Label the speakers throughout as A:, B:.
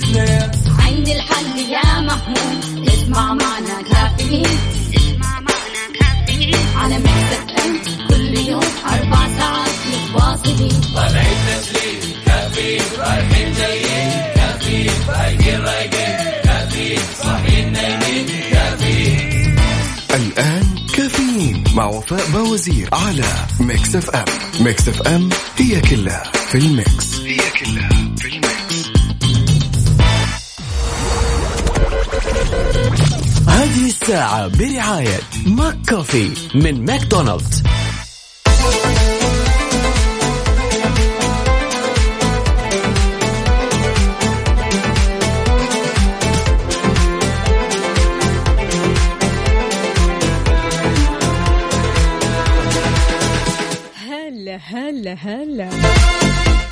A: سنين
B: عندي الحل يا محمود. اسمع معنا كافيين. اسمع معنا كافيين. على Mix FM كل يوم أربع ساعات متواصلين.
C: طالعين تسليم كافيين رايحين جايين كافيين فايقين رايقين كافيين صاحيين نايمين كافيين
D: الآن كافيين مع وفاء بوزير على Mix FM. Mix FM هي كلها في ال mix.
E: هي الساعة برعاية McCoffee من ماكدونالدز.
F: هلا هلا هلا.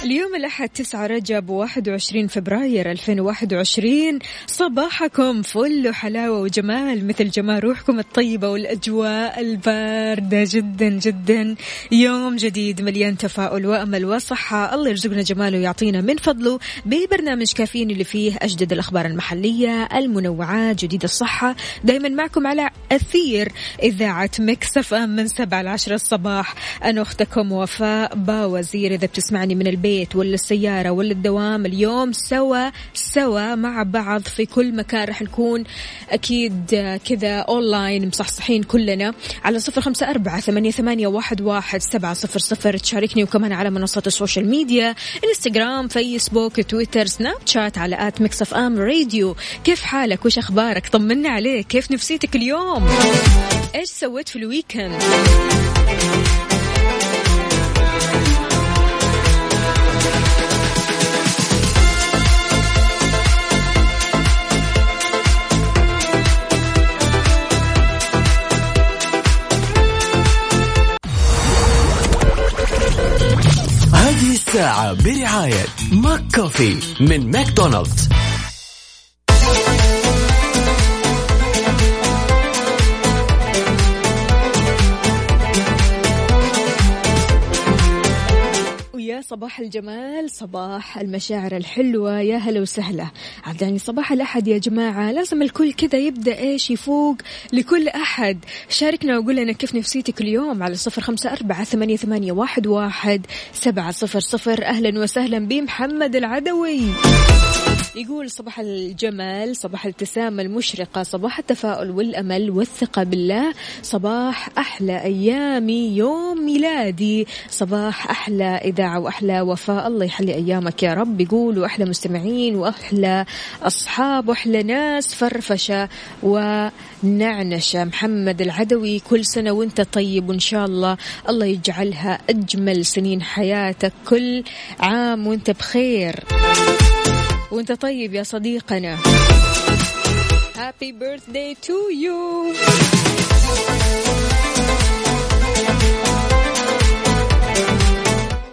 F: اليوم الأحد 9 رجب 21 فبراير 2021 صباحكم فل وحلاوة وجمال مثل جمال روحكم الطيبة والأجواء الباردة جدا جدا. يوم جديد مليان تفاؤل وأمل وصحة. الله يرزقنا جماله ويعطينا من فضله ببرنامج كافيين اللي فيه أجدد الأخبار المحلية المنوعات جديد الصحة. دايما معكم على أثير إذاعة Mix FM من 7 ل 10 الصباح. أنا أختكم وفاء باوزير إذا بتسمعني من البيت. ولا السيارة ولا الدوام اليوم سوا سوا مع بعض في كل مكان. راح نكون أكيد كذا أونلاين مصحصحين كلنا على صفر خمسة أربعة ثمانية, ثمانية واحد, واحد سبعة صفر صفر. تشاركني وكمان على منصات ال social media إنستغرام فيسبوك تويتر سناب شات على at Mix FM Radio. كيف حالك؟ وش أخبارك؟ طمنا عليك. كيف نفسيتك اليوم؟ إيش سويت في
E: ال weekend؟ برعاية McCoffee من ماكدونالدز.
F: صباح الجمال صباح المشاعر الحلوة يا هلا وسهلا. عاد يعني صباح الأحد يا جماعة. لازم الكل كذا يبدأ إيش يفوق لكل أحد. شاركنا وقول لنا كيف نفسيتك اليوم على صفر خمسة أربعة ثمانية, ثمانية واحد, واحد سبعة صفر صفر. أهلا وسهلا بمحمد العدوي. يقول صباح الجمال صباح الابتسامة المشرقة صباح التفاؤل والأمل والثقة بالله صباح أحلى أيامي يوم ميلادي صباح أحلى إذاعة وأحلى وفاء. الله يحلي أيامك يا رب. يقول وأحلى مستمعين وأحلى أصحاب وأحلى ناس فرفشة ونعنشة. محمد العدوي كل سنة وأنت طيب وإن شاء الله. الله يجعلها أجمل سنين حياتك كل عام وأنت بخير. وانت طيب يا صديقنا. happy birthday to you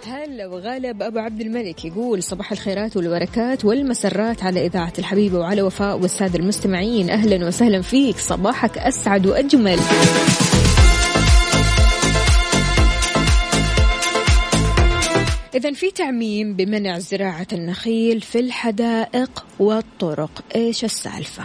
F: هلا وغالب أبو عبد الملك يقول صباح الخيرات والبركات والمسرات على إذاعة الحبيبه وعلى وفاء والسادة المستمعين. أهلا وسهلا فيك. صباحك أسعد وأجمل. إذا في تعميم بمنع زراعة النخيل في الحدائق والطرق، إيش السالفة؟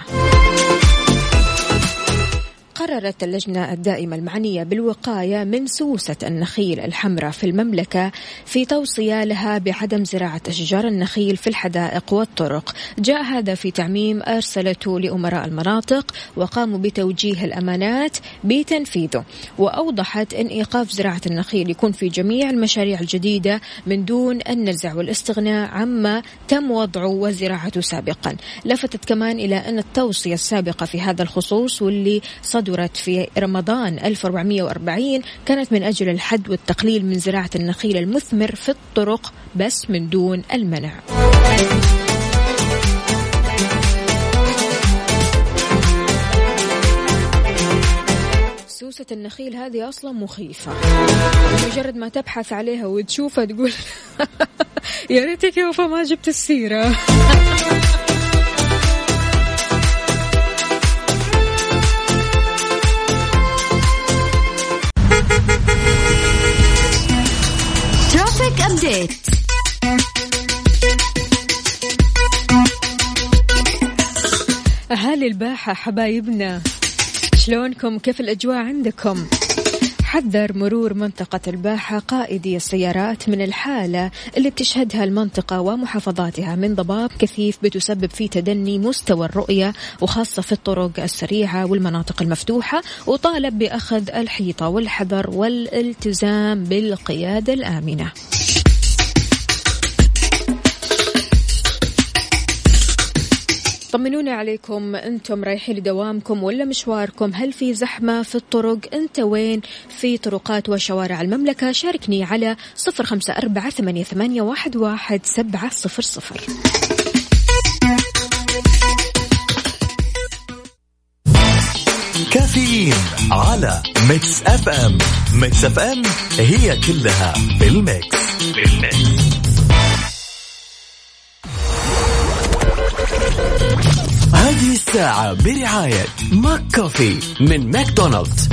F: قررت اللجنة الدائمة المعنية بالوقاية من سوسة النخيل الحمراء في المملكة في توصية لها بعدم زراعة أشجار النخيل في الحدائق والطرق. جاء هذا في تعميم أرسلته لأمراء المناطق وقاموا بتوجيه الأمانات بتنفيذه. وأوضحت أن إيقاف زراعة النخيل يكون في جميع المشاريع الجديدة من دون النزع والاستغناء عما تم وضعه وزراعته سابقا. لفتت كمان إلى أن التوصية السابقة في هذا الخصوص واللي صدرت في رمضان 1440 كانت من أجل الحد والتقليل من زراعة النخيل المثمر في الطرق بس من دون المنع. سوسة النخيل هذه أصلا مخيفة. مجرد ما تبحث عليها وتشوفها تقول يا ريتك يا ما جبت السيرة. أهل الباحة حبايبنا شلونكم؟ كيف الأجواء عندكم؟ حذر مرور منطقة الباحة قائدي السيارات من الحالة اللي بتشهدها المنطقة ومحافظاتها من ضباب كثيف بتسبب في تدني مستوى الرؤية وخاصة في الطرق السريعة والمناطق المفتوحة وطالب بأخذ الحيطة والحذر والالتزام بالقيادة الآمنة. طمنونا عليكم. أنتم رايحين لدوامكم ولا مشواركم؟ هل في زحمة في الطرق؟ انت وين؟ في طرقات وشوارع المملكة. شاركني على صفر خمسة أربعة ثمانية, ثمانية واحد, واحد سبعة صفر صفر.
E: كافيين على Mix FM. Mix FM هي كلها بال mix. بال mix. هذه الساعة برعاية McCoffee من ماكدونالدز.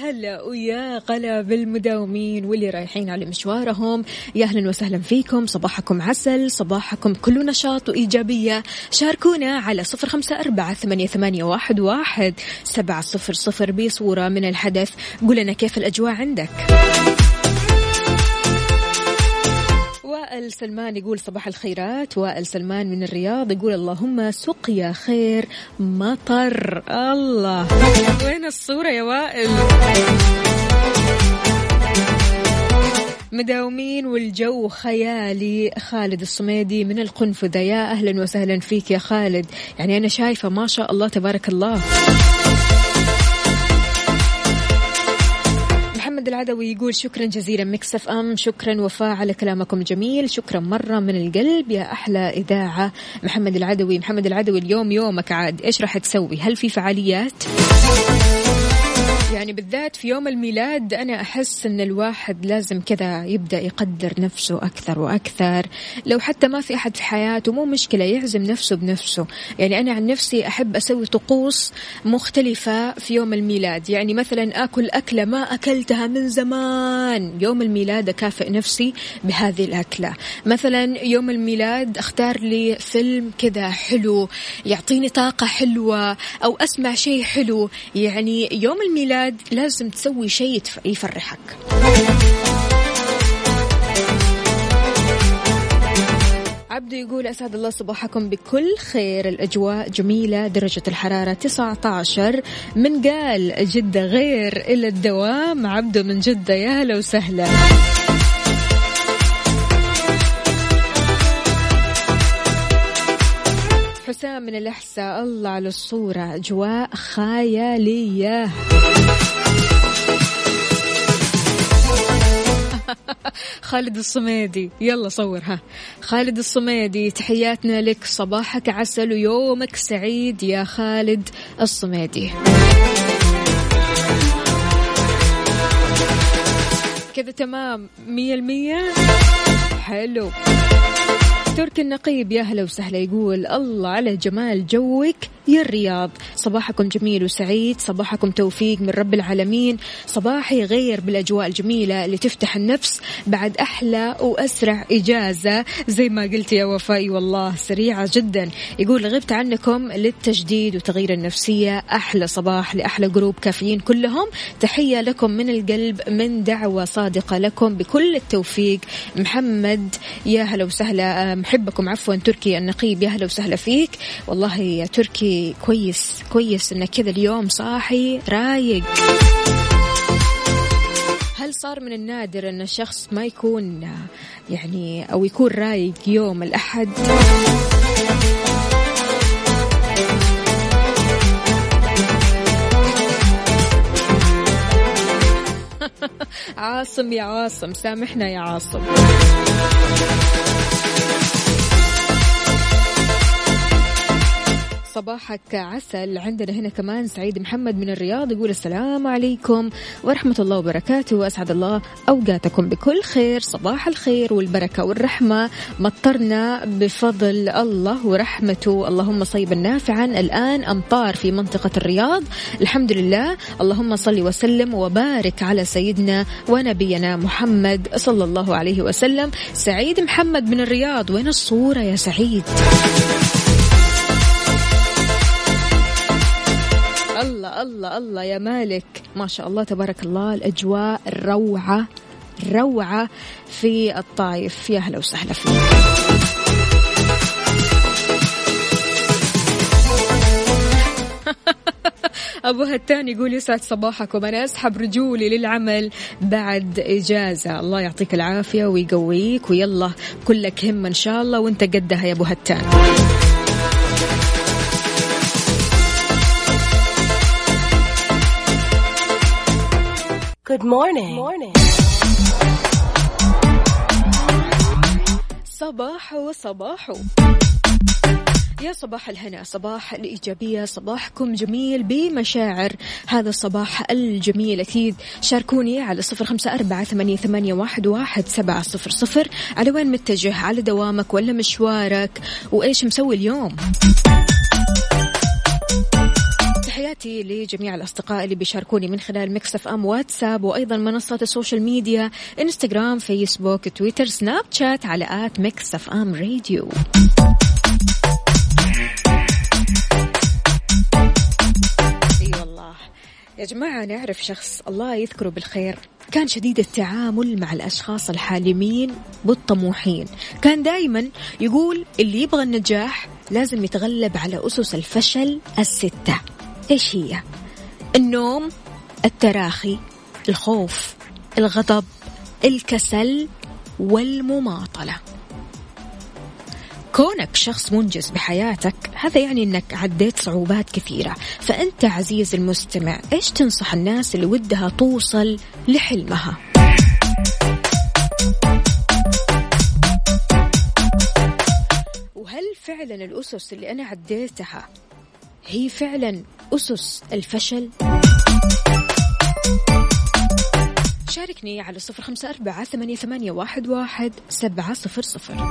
F: هلا ويا غلا بالمداومين واللي رايحين على مشوارهم. يا أهلا وسهلا فيكم. صباحكم عسل صباحكم كله نشاط وإيجابية. شاركونا على صفر خمسة أربعة ثمانية, ثمانية واحد, واحد. سبعة صفر صفر بصورة من الحدث. قولنا كيف الأجواء عندك. وائل سلمان يقول صباح الخيرات. وائل سلمان من الرياض يقول اللهم سقيا خير مطر. الله. وين الصورة يا وائل؟ مداومين والجو خيالي. خالد الصميدي من القنفذة. يا أهلا وسهلا فيك يا خالد. يعني أنا شايفة ما شاء الله تبارك الله. محمد العدوي يقول شكرا جزيلا مكسف ام شكرا وفاء على كلامكم الجميل شكرا مرة من القلب يا أحلى إذاعة. محمد العدوي محمد العدوي اليوم يومك عاد إيش راح تسوي؟ هل في فعاليات؟ يعني بالذات في يوم الميلاد أنا أحس أن الواحد لازم كذا يبدأ يقدر نفسه أكثر وأكثر. لو حتى ما في أحد في حياته مو مشكلة يعزم نفسه بنفسه. يعني أنا عن نفسي أحب أسوي طقوس مختلفة في يوم الميلاد. يعني مثلا أكل أكلة ما أكلتها من زمان. يوم الميلاد أكافئ نفسي بهذه الأكلة. مثلا يوم الميلاد أختار لي فيلم كذا حلو يعطيني طاقة حلوة أو أسمع شيء حلو. يعني يوم الميلاد لازم تسوي شيء يفرحك. عبدو يقول أسعد الله صباحكم بكل خير. الأجواء جميلة درجة الحرارة 19 من قال جدة غير إلى الدوام. عبدو من جدة يا هلا وسهلا. حسام من الأحساء. الله على الصورة. أجواء خيالية. خالد الصميدي. يلا صورها خالد الصميدي تحياتنا لك. صباحك عسل ويومك سعيد يا خالد الصميدي. كذا تمام. مية المية حلو. تركي النقيب يا هلا وسهلا يقول الله على جمال جوك يا الرياض. صباحكم جميل وسعيد صباحكم توفيق من رب العالمين. صباحي غير بالأجواء الجميلة اللي تفتح النفس بعد أحلى وأسرع إجازة. زي ما قلت يا وفائي والله سريعة جدا. يقول غبت عنكم للتجديد وتغيير النفسية. أحلى صباح لأحلى جروب كافيين كلهم. تحية لكم من القلب من دعوة صادقة لكم. بكل التوفيق محمد يا هلا وسهلا محبكم عفوا تركي النقيب يا هلا وسهلا فيك. والله يا تركي كويس كويس إنك كذا اليوم صاحي رايق. هل صار من النادر إن الشخص ما يكون يعني أو يكون رايق يوم الأحد؟ عاصم يا عاصم سامحنا يا عاصم. صباحك عسل. عندنا هنا كمان سعيد محمد من الرياض يقول السلام عليكم ورحمة الله وبركاته وأسعد الله أوقاتكم بكل خير صباح الخير والبركة والرحمة. مطرنا بفضل الله ورحمته. اللهم صيبا نافعا. الآن أمطار في منطقة الرياض. الحمد لله. اللهم صل وسلم وبارك على سيدنا ونبينا محمد صلى الله عليه وسلم. سعيد محمد من الرياض. وين الصورة يا سعيد؟ الله الله الله يا مالك. ما شاء الله تبارك الله الأجواء روعة روعة في الطايف يا هلا وسهلا فيك. أبو هتان يقول يسعد صباحكم أنا أسحب رجولي للعمل بعد إجازة. الله يعطيك العافية ويقويك ويلا كلك همة إن شاء الله وانت قدها يا أبو هتان
G: Good morning. morning.
F: صباحو صباحو يا صباح الهنا صباح الإيجابية صباحكم جميل بمشاعر. هذا الصباح الجميل أكيد. شاركوني على صفر خمسة أربعة ثمانية, ثمانية واحد, واحد سبعة صفر صفر. على وين متجه؟ على دوامك ولا مشوارك؟ وإيش مسوي اليوم؟ تحياتي لجميع الأصدقاء اللي بيشاركوني من خلال Mix FM واتساب وأيضا منصات ال social media إنستغرام فيسبوك تويتر سناب شات على at Mix FM Radio. يا جماعة نعرف شخص الله يذكره بالخير. كان شديد التعامل مع الأشخاص الحالمين والطموحين كان دائما يقول اللي يبغى النجاح لازم يتغلب على أسس الفشل الستة. إيش هي؟ النوم التراخي الخوف الغضب الكسل والمماطلة. كونك شخص منجز بحياتك هذا يعني إنك عديت صعوبات كثيرة. فأنت عزيز المستمع إيش تنصح الناس اللي ودها توصل لحلمها؟ وهل فعلا الأسس اللي أنا عديتها هي فعلا أسس الفشل. شاركني على صفر خمسة أربعة ثمانية, ثمانية واحد, واحد سبعة صفر صفر.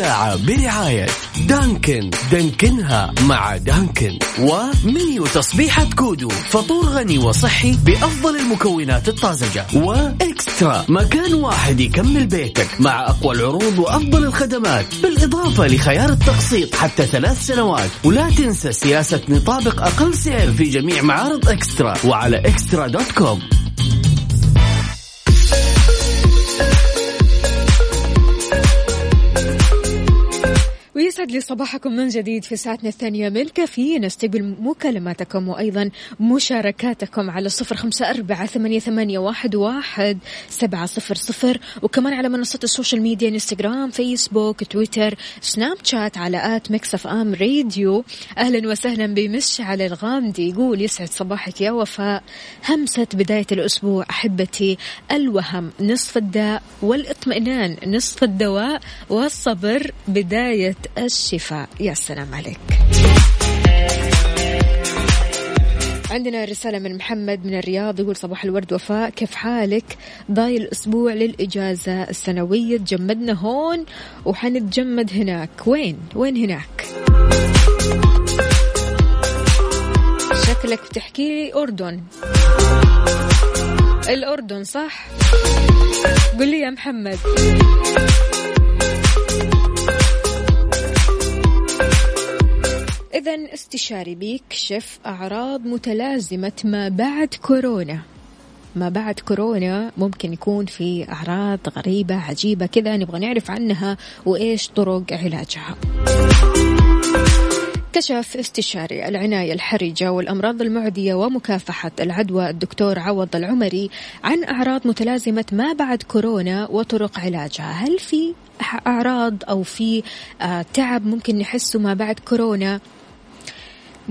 E: الساعة برعاية دانكن. دانكنها مع دانكن. ومنيو تصبيحة كودو. فطور غني وصحي بأفضل المكونات الطازجة. وإكسترا. مكان واحد يكمل بيتك مع أقوى العروض وأفضل الخدمات. بالإضافة لخيار التقسيط حتى ثلاث سنوات. ولا تنسى سياسة نطابق أقل سعر في جميع معارض إكسترا. وعلى إكسترا dot com.
F: ويسعد لي صباحكم من جديد في ساعتنا الثانية من كافيين نستقبل مكالماتكم وأيضا مشاركاتكم على صفر خمسة أربعة ثمانية, واحد, سبعة صفر صفر. وكمان على منصة ال social media إنستغرام فيسبوك تويتر سناب شات على at Mix FM Radio. أهلا وسهلا بمشعل الغامدي. يقول يسعد صباحك يا وفاء. همسة بداية الأسبوع أحبتي الوهم نصف الداء والإطمئنان نصف الدواء والصبر بداية الشفاء. يا سلام عليك. عندنا رسالة من محمد من الرياض يقول صباح الورد وفاء. كيف حالك؟ ضايل أسبوع للإجازة السنوية. تجمدنا هون وحنتجمد هناك. وين؟ وين هناك؟ شكلك بتحكي لي أردن. الأردن صح؟ قل لي يا محمد. إذا استشاري بيكشف أعراض متلازمة ما بعد كورونا. ما بعد كورونا ممكن يكون في أعراض غريبة عجيبة كذا نبغى نعرف عنها وإيش طرق علاجها. كشف استشاري العناية الحرجة والأمراض المعدية ومكافحة العدوى الدكتور عوض العمري عن أعراض متلازمة ما بعد كورونا وطرق علاجها. هل في أعراض أو في آه، تعب ممكن نحسه ما بعد كورونا؟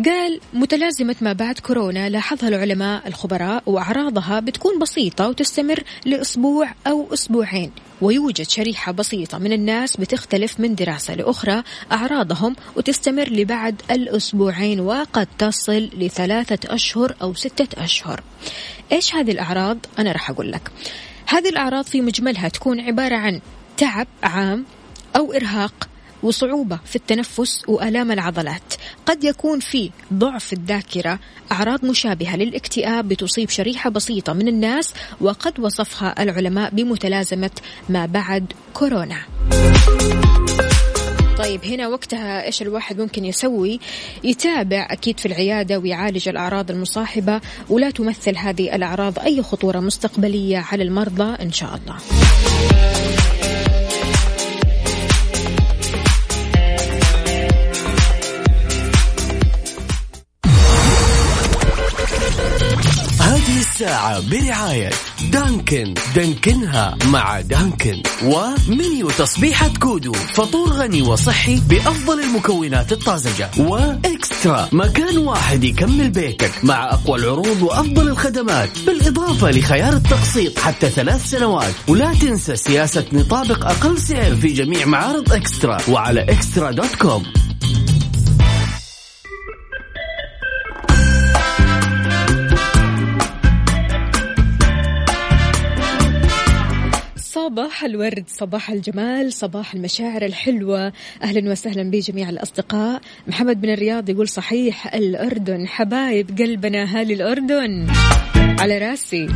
F: قال متلازمة ما بعد كورونا لاحظها العلماء الخبراء وأعراضها بتكون بسيطة وتستمر لأسبوع أو أسبوعين ويوجد شريحة بسيطة من الناس بتختلف من دراسة لأخرى أعراضهم وتستمر لبعد الأسبوعين وقد تصل لثلاثة أشهر أو ستة أشهر إيش هذه الأعراض؟ أنا راح أقول لك هذه الأعراض في مجملها تكون عبارة عن تعب عام أو إرهاق وصعوبة في التنفس وآلام العضلات قد يكون في ضعف الذاكرة أعراض مشابهة للاكتئاب بتصيب شريحة بسيطة من الناس وقد وصفها العلماء بمتلازمة ما بعد كورونا طيب هنا وقتها إيش الواحد ممكن يسوي؟ يتابع أكيد في العيادة ويعالج الأعراض المصاحبة ولا تمثل هذه الأعراض أي خطورة مستقبلية على المرضى إن شاء الله.
E: الساعة برعاية دانكن. دانكنها مع دانكن. ومنيو تصبيحة كودو. فطور غني وصحي بأفضل المكونات الطازجة. وإكسترا. مكان واحد يكمل بيتك مع أقوى العروض وأفضل الخدمات. بالإضافة لخيار التقسيط حتى ثلاث سنوات. ولا تنسى سياسة نطابق أقل سعر في جميع معارض إكسترا. وعلى إكسترا دوت كوم.
F: صباح الورد صباح الجمال صباح المشاعر الحلوة. أهلا وسهلا بجميع الأصدقاء. محمد بن الرياض يقول صحيح الأردن حبايب قلبنا أهالي الأردن. على راسي.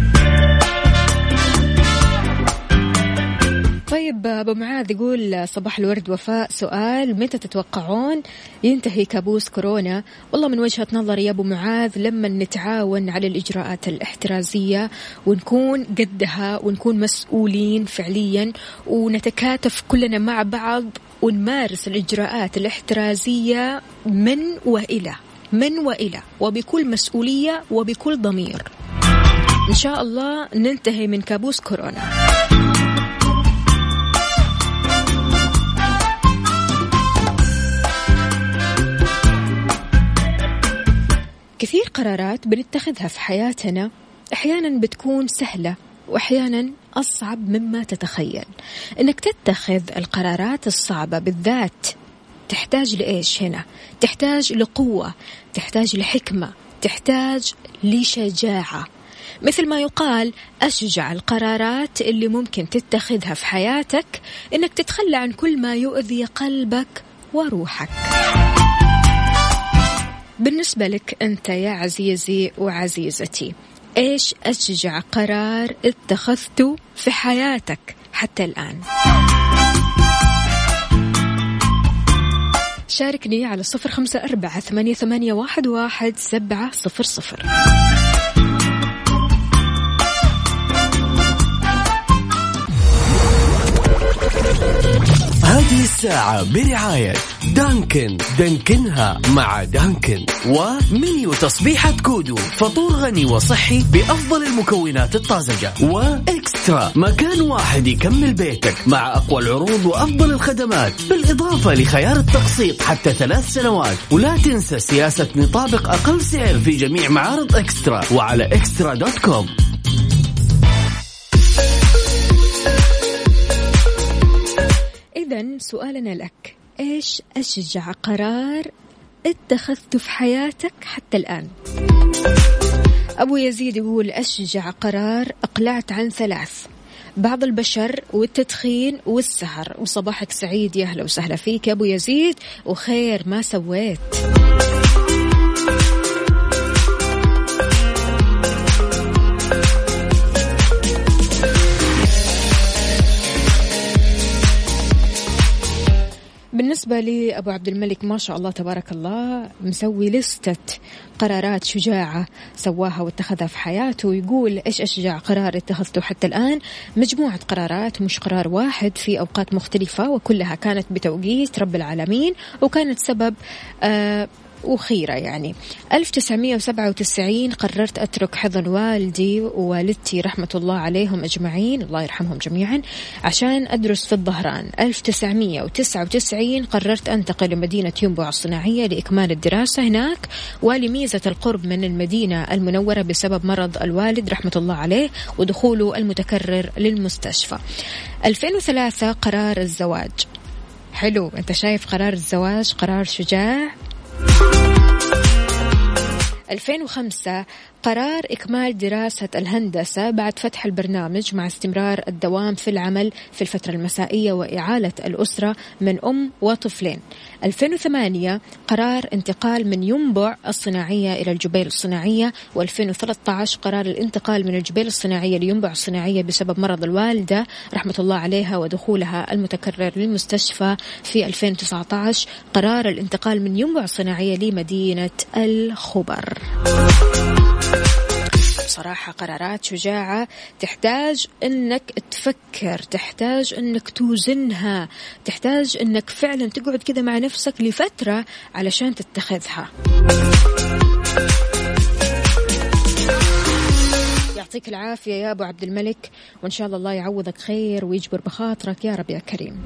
F: طيب أبو معاذ يقول صباح الورد وفاء سؤال متى تتوقعون ينتهي كابوس كورونا؟ والله من وجهة نظري يا أبو معاذ لما نتعاون على الإجراءات الاحترازية ونكون قدها ونكون مسؤولين فعليا ونتكاتف كلنا مع بعض ونمارس الإجراءات الاحترازية من وإلى من وإلى وبكل مسؤولية وبكل ضمير. إن شاء الله ننتهي من كابوس كورونا. كثير قرارات بنتخذها في حياتنا أحيانا بتكون سهلة وأحيانا أصعب مما تتخيل. إنك تتخذ القرارات الصعبة بالذات تحتاج لإيش هنا؟ تحتاج لقوة تحتاج لحكمة تحتاج لشجاعة. مثل ما يقال أشجع القرارات اللي ممكن تتخذها في حياتك إنك تتخلى عن كل ما يؤذي قلبك وروحك. بالنسبة لك أنت يا عزيزي وعزيزتي إيش أشجع قرار اتخذته في حياتك حتى الآن؟ شاركني على صفر خمسة أربعة ثمانية, واحد سبعة صفر صفر.
E: الساعة برعاية دانكن. دانكنها مع دانكن. ومنيو تصبيحة كودو. فطور غني وصحي بأفضل المكونات الطازجة. وإكسترا. مكان واحد يكمل بيتك مع أقوى العروض وأفضل الخدمات. بالإضافة لخيار التقسيط حتى ثلاث سنوات. ولا تنسى سياسة نطابق أقل سعر في جميع معارض إكسترا. وعلى إكسترا dot
F: com. سؤالنا لك. إيش أشجع قرار اتخذته في حياتك حتى الآن؟ أبو يزيد يقول أشجع قرار أقلعت عن ثلاث بعض البشر والتدخين والسهر. وصباحك سعيد يا أهلا وسهلا فيك يا أبو يزيد وخير ما سويت. بالنسبة لي أبو عبد الملك ما شاء الله تبارك الله مسوي لستة قرارات شجاعة سواها واتخذها في حياته يقول إيش أشجع قرار اتخذته حتى الآن؟ مجموعة قرارات مش قرار واحد في أوقات مختلفة وكلها كانت بتوقيت رب العالمين وكانت سبب آه وخيرة يعني. 1997 قررت أترك حضن والدي ووالدتي رحمة الله عليهم أجمعين الله يرحمهم جميعا عشان أدرس في الظهران. 1999 قررت أنتقل لمدينة ينبع الصناعية لإكمال الدراسة هناك ولميزة القرب من المدينة المنورة بسبب مرض الوالد رحمة الله عليه ودخوله المتكرر للمستشفى. 2003 قرار الزواج. حلو أنت شايف قرار الزواج قرار شجاع؟ 2005 قرار إكمال دراسة الهندسة بعد فتح البرنامج مع استمرار الدوام في العمل في الفترة المسائية وإعالة الأسرة من أم وطفلين. 2008 قرار انتقال من ينبع الصناعية إلى الجبيل الصناعية و2013 قرار الانتقال من الجبيل الصناعية لينبع الصناعية بسبب مرض الوالدة رحمة الله عليها ودخولها المتكرر للمستشفى في 2019 قرار الانتقال من ينبع الصناعية لمدينة الخبر. بصراحة قرارات شجاعة. تحتاج إنك تفكر تحتاج إنك توزنها تحتاج إنك فعلا تقعد كذا مع نفسك لفترة علشان تتخذها. يعطيك العافية يا أبو عبد الملك وإن شاء الله الله يعوضك خير ويجبر بخاطرك يا رب يا كريم.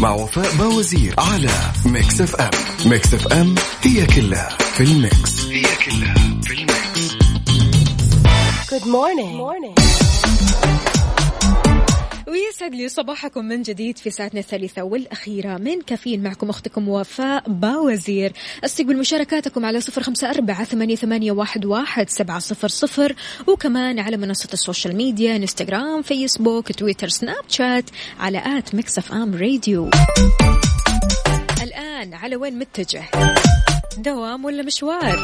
D: مع وفاء باوزير على Mix FM Mix FM هي كلها في ال Mix هي كلها في ال Mix
G: Good morning. morning.
F: ويسعد لي صباحكم من جديد في ساعتنا الثالثة والأخيرة. من كافيين معكم أختكم وفاء باوزير. أستقبل مشاركاتكم على صفر خمسة أربعة ثمانية, واحد, سبعة صفر صفر. وكمان على منصة ال social media إنستغرام فيسبوك تويتر سناب شات على at Mix FM Radio. الآن على وين متجه؟ دوام ولا مشوار؟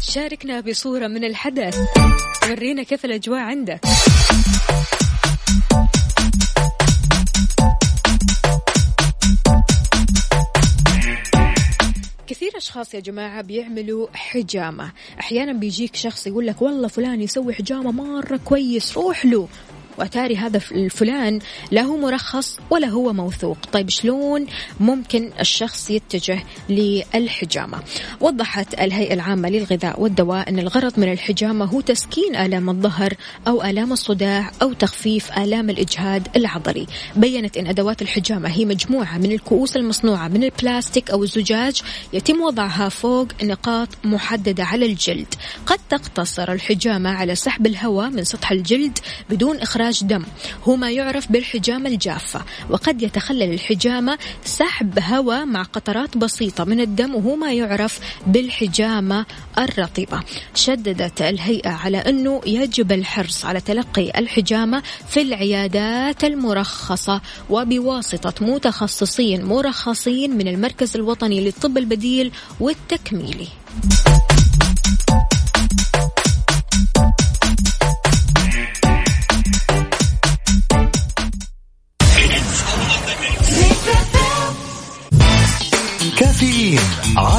F: شاركنا بصورة من الحدث. ورينا كيف الأجواء عندك. كثير أشخاص يا جماعة بيعملوا حجامة. أحيانا بيجيك شخص يقول لك والله فلان يسوي حجامة مرة كويس روح له. وأتاري هذا الفلان لا هو مرخص ولا هو موثوق. طيب شلون ممكن الشخص يتجه للحجامة؟ وضحت الهيئة العامة للغذاء والدواء أن الغرض من الحجامة هو تسكين آلام الظهر أو آلام الصداع أو تخفيف آلام الإجهاد العضلي. بينت أن أدوات الحجامة هي مجموعة من الكؤوس المصنوعة من البلاستيك أو الزجاج. يتم وضعها فوق نقاط محددة على الجلد. قد تقتصر الحجامة على سحب الهواء من سطح الجلد بدون إخراج دم. هو ما يعرف بالحجامة الجافة وقد يتخلل الحجامة سحب هواء مع قطرات بسيطة من الدم وهو ما يعرف بالحجامة الرطبة. شددت الهيئة على أنه يجب الحرص على تلقي الحجامة في العيادات المرخصة وبواسطة متخصصين مرخصين من المركز الوطني للطب البديل والتكميلي.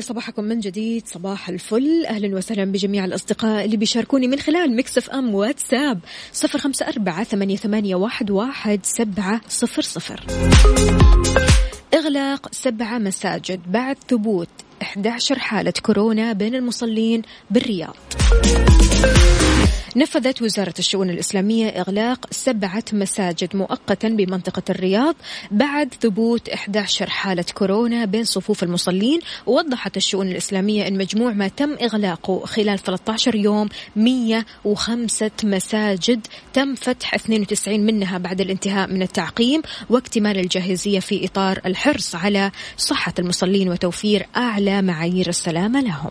F: لي صباحكم من جديد صباح الفل. أهلا وسهلا بجميع الأصدقاء اللي بيشاركوني من خلال مكسف أم واتساب. صفر خمسة أربعة ثمانية, واحد سبعة صفر صفر. إغلاق سبعة مساجد بعد ثبوت 11 حالة كورونا بين المصلين بالرياض. نفذت وزارة الشؤون الإسلامية إغلاق سبعة مساجد مؤقتا بمنطقة الرياض بعد ثبوت 11 حالة كورونا بين صفوف المصلين ووضحت الشؤون الإسلامية أن مجموع ما تم إغلاقه خلال 13 يوم 105 مساجد تم فتح 92 منها بعد الانتهاء من التعقيم واكتمال الجاهزية في إطار الحرص على صحة المصلين وتوفير أعلى معايير السلامة لهم.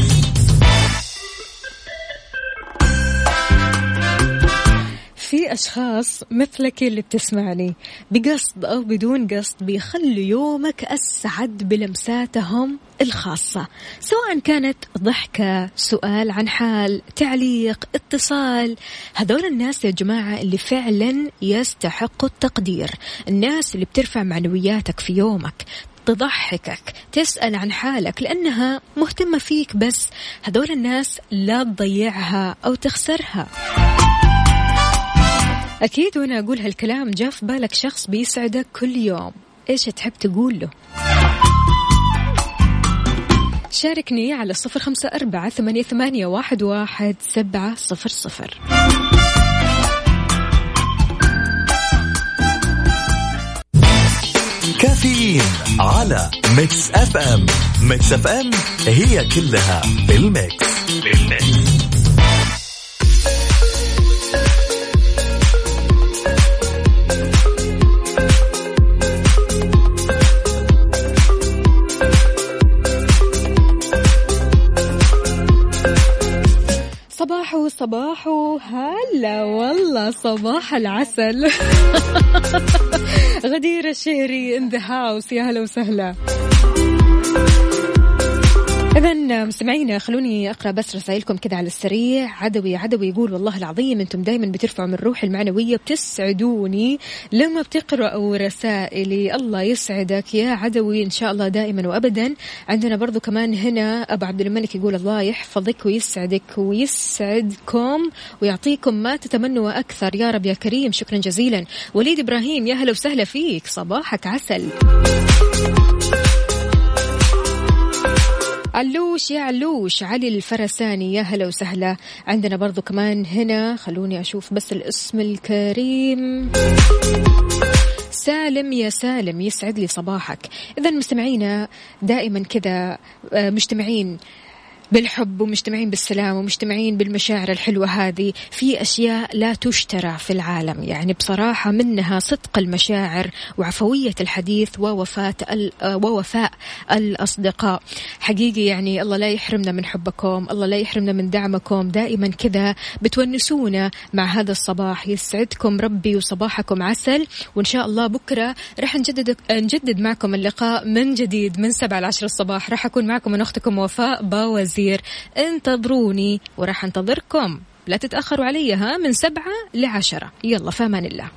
F: في أشخاص مثلك اللي بتسمعني بقصد أو بدون قصد بيخلوا يومك أسعد بلمساتهم الخاصة سواء كانت ضحكة سؤال عن حال تعليق اتصال. هذول الناس يا جماعة اللي فعلا يستحقوا التقدير الناس اللي بترفع معنوياتك في يومك تضحكك تسأل عن حالك لأنها مهتمة فيك بس. هذول الناس لا تضيعها أو تخسرها. أكيد وأنا أقول هالكلام جاء في بالك شخص بيسعدك كل يوم. إيش تحب تقول له؟ شاركني على صفر خمسة أربعة ثمانية, ثمانية واحد, واحد سبعة صفر صفر.
H: كافيين على Mix FM. Mix FM هي كلها في ال
F: Mix, صباحو. هلا والله صباح العسل. غدير الشهري ان ذا هاوس يا هلا وسهلا. إذا مستمعينا خلوني أقرأ بس رسائلكم كذا على السريع. عدوي عدوي يقول والله العظيم أنتم دايما بترفعوا من روحي المعنوية بتسعدوني. لما بتقرأوا رسائلي. الله يسعدك يا عدوي إن شاء الله دائما وأبدا. عندنا برضو كمان هنا أبو عبد الملك يقول الله يحفظك ويسعدك ويسعدكم ويعطيكم ما تتمنوا وأكثر يا رب يا كريم شكرا جزيلا. وليد إبراهيم يا هلا وسهلا فيك. صباحك عسل. علوش يا علوش علي الفرساني يا هلا وسهلا. عندنا برضو كمان هنا خلوني أشوف بس الاسم الكريم. سالم يا سالم يسعد لي صباحك. إذا مستمعينا دائما كذا آه، مجتمعين بالحب ومجتمعين بالسلام ومجتمعين بالمشاعر الحلوة هذه في أشياء لا تشترى في العالم. يعني بصراحة منها صدق المشاعر وعفوية الحديث ووفاة ووفاء الأصدقاء. حقيقي يعني الله لا يحرمنا من حبكم الله لا يحرمنا من دعمكم. دائما كذا بتونسونا مع هذا الصباح. يسعدكم ربي وصباحكم عسل. وإن شاء الله بكرة راح نجدد نجدد معكم اللقاء من جديد من سبعة لعشر الصباح. راح أكون معكم من أختكم وفاء باوزي. كثير. انتظروني وراح انتظركم. لا تتأخروا علي ها من سبعة لعشرة. يلا فامان الله.